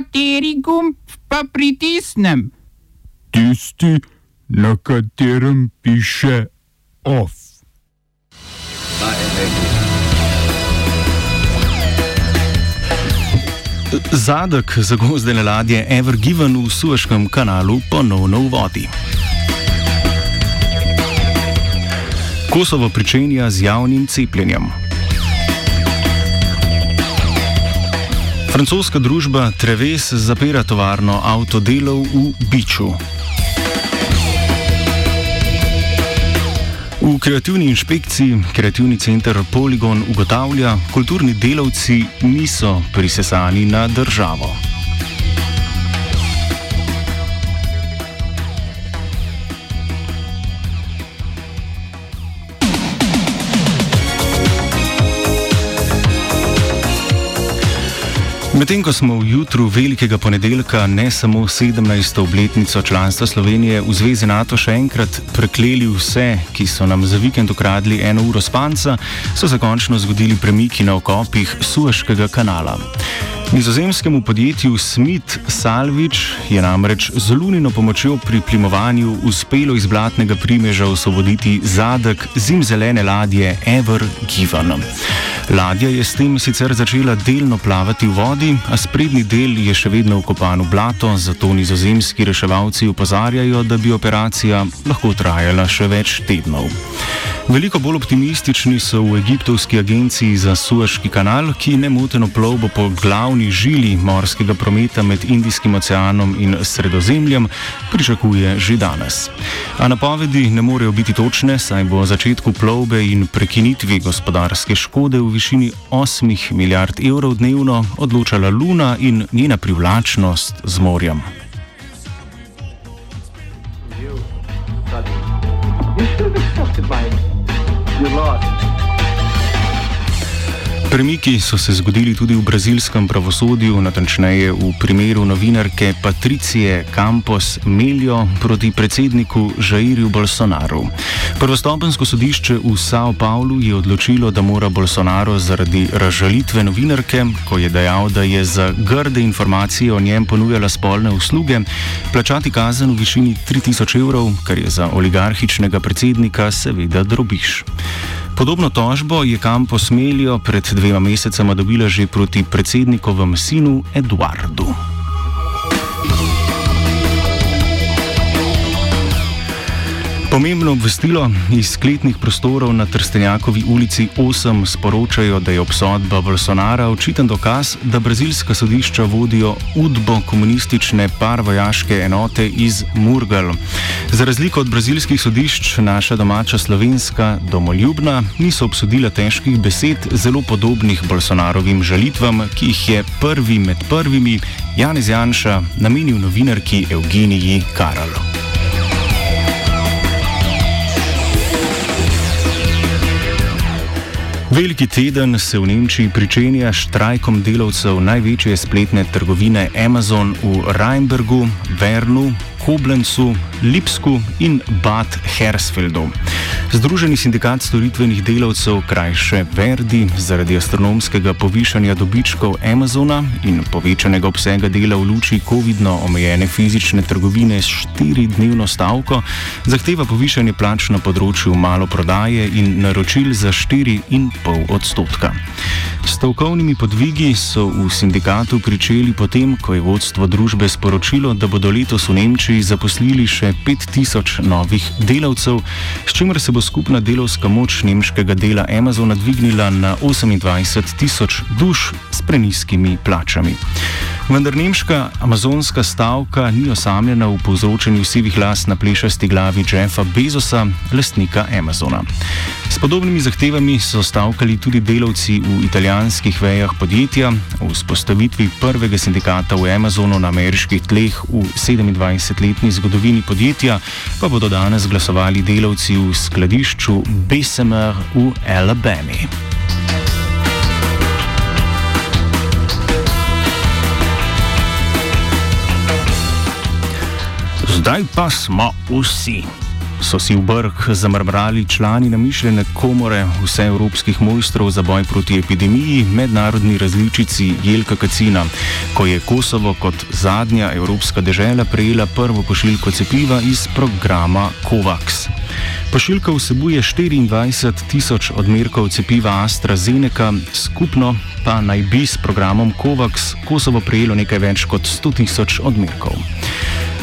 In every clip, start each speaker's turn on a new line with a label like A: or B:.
A: Kateri gumb pa pritisnem?
B: Tisti, na katerem piše OF.
C: Zadek zagozdene ladje Ever Given v Sueškem kanalu ponovno v vodi. Kosovo pričenja z javnim cepljenjem. Francoska družba Treves zapira tovarno avtodelov v Biču. V kreativni inšpekciji kreativni center Polygon ugotavlja, kulturni delavci niso prisesani na državo. Medtem ko smo v jutru velikega ponedeljka ne samo 17. obletnico članstva Slovenije v Zvezi NATO še enkrat prekleli vse, ki so nam za vikend ukradli eno uro spanca, so se končno zgodili premiki na okopih Sueškega kanala. Nizozemskemu podjetju Smith Salvič je namreč z lunino pomočjo pri plimovanju uspelo iz blatnega primeža osvoboditi zadek zimzelene ladje Ever Given. Ladja je s tem sicer začela delno plavati v vodi, a sprednji del je še vedno ukopan v blato, zato nizozemski reševalci upozarjajo, da bi operacija lahko trajala še več tednov. Veliko bolj optimistični so v egiptovski agenciji za Sueški kanal, ki nemoteno plovbo po glavni žili morskega prometa med Indijskim oceanom in Sredozemljem pričakuje že danes. A napovedi ne morejo biti točne, saj bo začetku plovbe in prekinitvi gospodarske škode v višini 8 milijard evrov dnevno odločala Luna in njena privlačnost z morjem.
D: You lost.
C: Premiki so se zgodili tudi v brazilskem pravosodju, natančneje v primeru novinarke Patricije Campos Melio proti predsedniku Žairju Bolsonaru. Prvostopensko sodišče v Sao Paulu je odločilo, da mora Bolsonaro zaradi razžalitve novinarke, ko je dejal, da je za grde informacije o njem ponujala spolne usluge, plačati kazen v višini 3000 evrov, kar je za oligarhičnega predsednika seveda drobiš. Podobno tožbo je Campos Melio pred dvema mesecema dobila že proti predsednikovem sinu Eduardu. Pomembno obvestilo iz skletnih prostorov na Trstenjakovi ulici 8 sporočajo, da je obsodba Bolsonara očiten dokaz, da brazilska sodišča vodijo udbo komunistične parvojaške enote iz Murgal. Za razliko od brazilskih sodišč, naša domača slovenska domoljubna niso obsodila težkih besed, zelo podobnih Bolsonarovim žalitvam, ki jih je prvi med prvimi Janez Janša namenil novinarki Evgeniji Karalu. Veliki teden se v Nemčiji pričenja štrajkom delavcev največje spletne trgovine Amazon v Rheinbergu, Vernu, Koblencu, Lipsku in Bad Hersfeldu. Združeni sindikat storitvenih delavcev, krajše Verdi, zaradi astronomskega povišanja dobičkov Amazona in povečanega obsega dela v luči COVID-no omejene fizične trgovine s štiridnevno stavko, zahteva povišanje plač na področju maloprodaje in naročil za 4,5 odstotka. Stavkovnimi podvigi so v sindikatu pričeli potem, ko je vodstvo družbe sporočilo, da bodo letos v Nemčiji zaposlili še 5000 novih delavcev, s čimer se bo skupna delovska moč nemškega dela Amazona dvignila na 28 tisoč duš s preniskimi plačami. Vendar nemška amazonska stavka ni osamljena v povzročanju sivih las na plešasti glavi Jeffa Bezosa, lastnika Amazona. S podobnimi zahtevami so stavkali tudi delavci v italijanskih vejah podjetja. V spostavitvi prvega sindikata v Amazonu na ameriških tleh v 27-letni zgodovini podjetja pa bodo danes glasovali delavci v skladišču Bessemer v Alabami. Zdaj pa smo vsi. so si v brk zamrbrali člani namišljene komore vseevropskih mojstrov za boj proti epidemiji, mednarodni različici Jelka Kacina, ko je Kosovo kot zadnja evropska država prejela prvo pošiljko cepiva iz programa COVAX. Pošiljka vsebuje 24 tisoč odmerkov cepiva AstraZeneca, skupno pa naj bi s programom COVAX Kosovo prejelo nekaj več kot 100 tisoč odmerkov.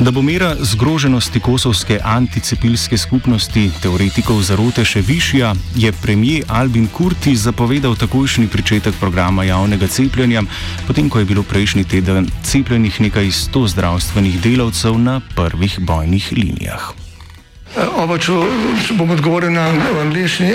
C: Da bo mera zgroženosti kosovske anticepilske skupnosti teoretikov zarote še višja, je premijer Albin Kurti zapovedal takojšnji pričetek programa javnega cepljenja, potem ko je bilo prejšnji teden cepljenih nekaj sto zdravstvenih delavcev na prvih bojnih linijah.
E: Oba, če bom odgovoril na angliški.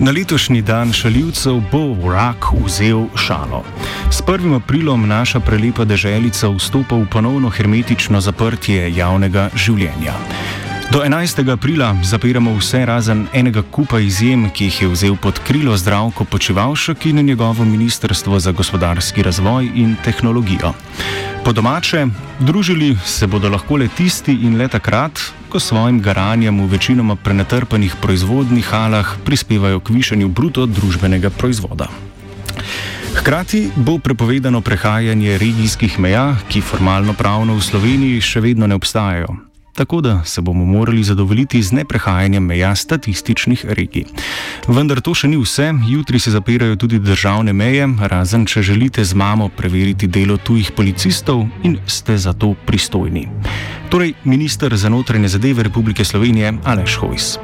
C: Na letošnji dan šaljivcev bo vrak vzel šalo. S 1. aprilom naša prelepa deželica vstopa v ponovno hermetično zaprtje javnega življenja. Do 11. aprila zapiramo vse razen enega kupa izjem, ki jih je vzel pod krilo zdravko počivalšek in njegovo ministrstvo za gospodarski razvoj in tehnologijo. Po domače, družili se bodo lahko le tisti in le takrat, ko svojim garanjem v večinoma prenatrpanih proizvodnih halah prispevajo k višanju bruto družbenega proizvoda. Hkrati bo prepovedano prehajanje regijskih meja, ki formalno pravno v Sloveniji še vedno ne obstajajo. Tako da se bomo morali zadovoljiti z neprehajanjem meja statističnih regij. Vendar to še ni vse, jutri se zapirajo tudi državne meje, razen če želite z mamo preveriti delo tujih policistov in ste za to pristojni. Torej, ministr za notranje zadeve Republike Slovenije Aleš Hojs.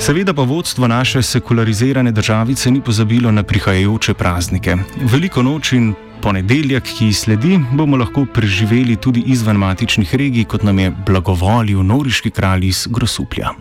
C: Seveda pa vodstvo naše sekularizirane državice ni pozabilo na prihajajoče praznike. Veliko noč in ponedeljek, ki sledi, bomo lahko preživeli tudi izven matičnih regij, kot nam je blagovolil noriški kralj iz Grosuplja.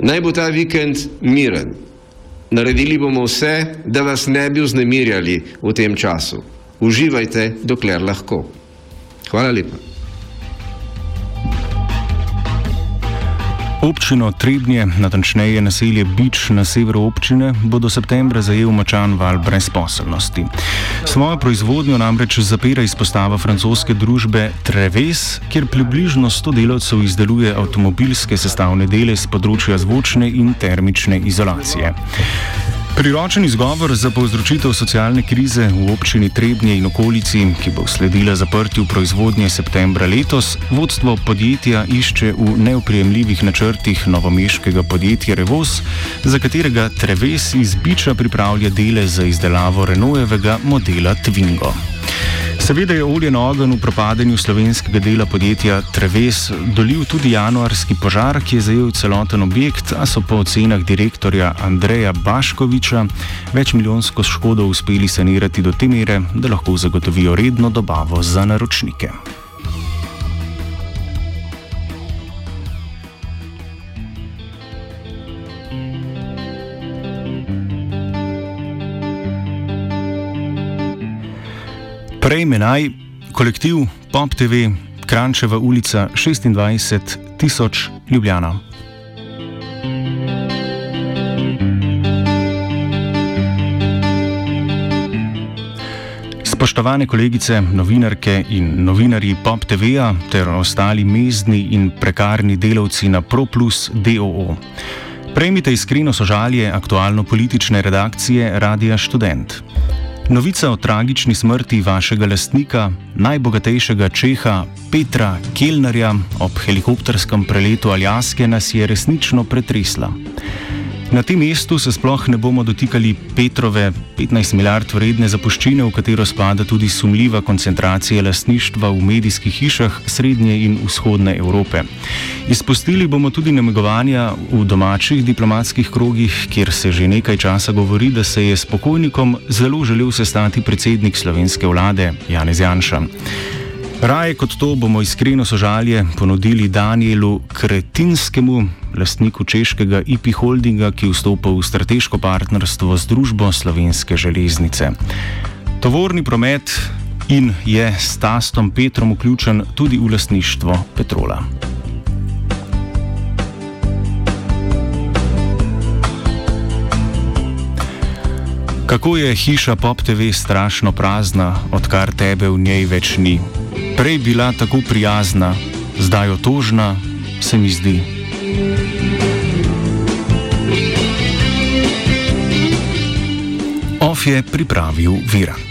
F: Naj bo ta vikend miren. Naredili bomo vse, da vas ne bi vznemirjali v tem času. Uživajte, dokler lahko. Hvala lepa.
C: Občino Trebnje, natančneje naselje Bič na severu občine, bo do septembra zajel močan val brezposelnosti. Svojo proizvodnjo namreč zapira izpostava francoske družbe Treves, kjer približno 100 delavcev izdeluje avtomobilske sestavne dele z področja zvočne in termične izolacije. Priročen izgovor za povzročitev socialne krize v občini Trebnje in okolici, ki bo sledila zaprtju proizvodnje septembra letos, vodstvo podjetja išče v neoprijemljivih načrtih novomeškega podjetja Revos, za katerega Treves iz Biča pripravlja dele za izdelavo Renaultevega modela Twingo. Seveda je olje na ogenj v propadanju slovenskega dela podjetja Treves dolil tudi januarski požar, ki je zajel celoten objekt, a so po ocenah direktorja Andreja Baškoviča večmilijonsko škodo uspeli sanirati do te mere, da lahko zagotovijo redno dobavo za naročnike. Prejme naj kolektiv Pop TV Krančeva ulica 26 tisoč Ljubljana. Spoštovane kolegice, novinarke in novinarji Pop TV-ja ter ostali mezdni in prekarni delavci na ProPlus DOO. Prejmite iskreno sožalje aktualno-politične redakcije Radia Student. Novica o tragični smrti vašega lastnika, najbogatejšega Čeha Petra Kelnerja ob helikopterskem preletu Aljaske nas je resnično pretresla. Na tem mestu se sploh ne bomo dotikali Petrove 15 milijard vredne zapuščine, v katero spada tudi sumljiva koncentracija lastništva v medijskih hišah srednje in vzhodne Evrope. Izpustili bomo tudi namigovanja v domačih diplomatskih krogih, kjer se že nekaj časa govori, da se je s pokojnikom zelo želel sestati predsednik slovenske vlade Janez Janša. Raje kot to bomo iskreno sožalje ponudili Danielu Kretinskemu, lastniku češkega IP holdinga, ki vstopa v strateško partnerstvo z družbo Slovenske železnice. Tovorni promet in je s Tastom Petrom vključen tudi v lastništvo Petrola. Kako je hiša Pop TV strašno prazna, odkar tebe v njej več ni? Prej bila tako prijazna, zdaj otožna, se mi zdi. Of je pripravil Virant.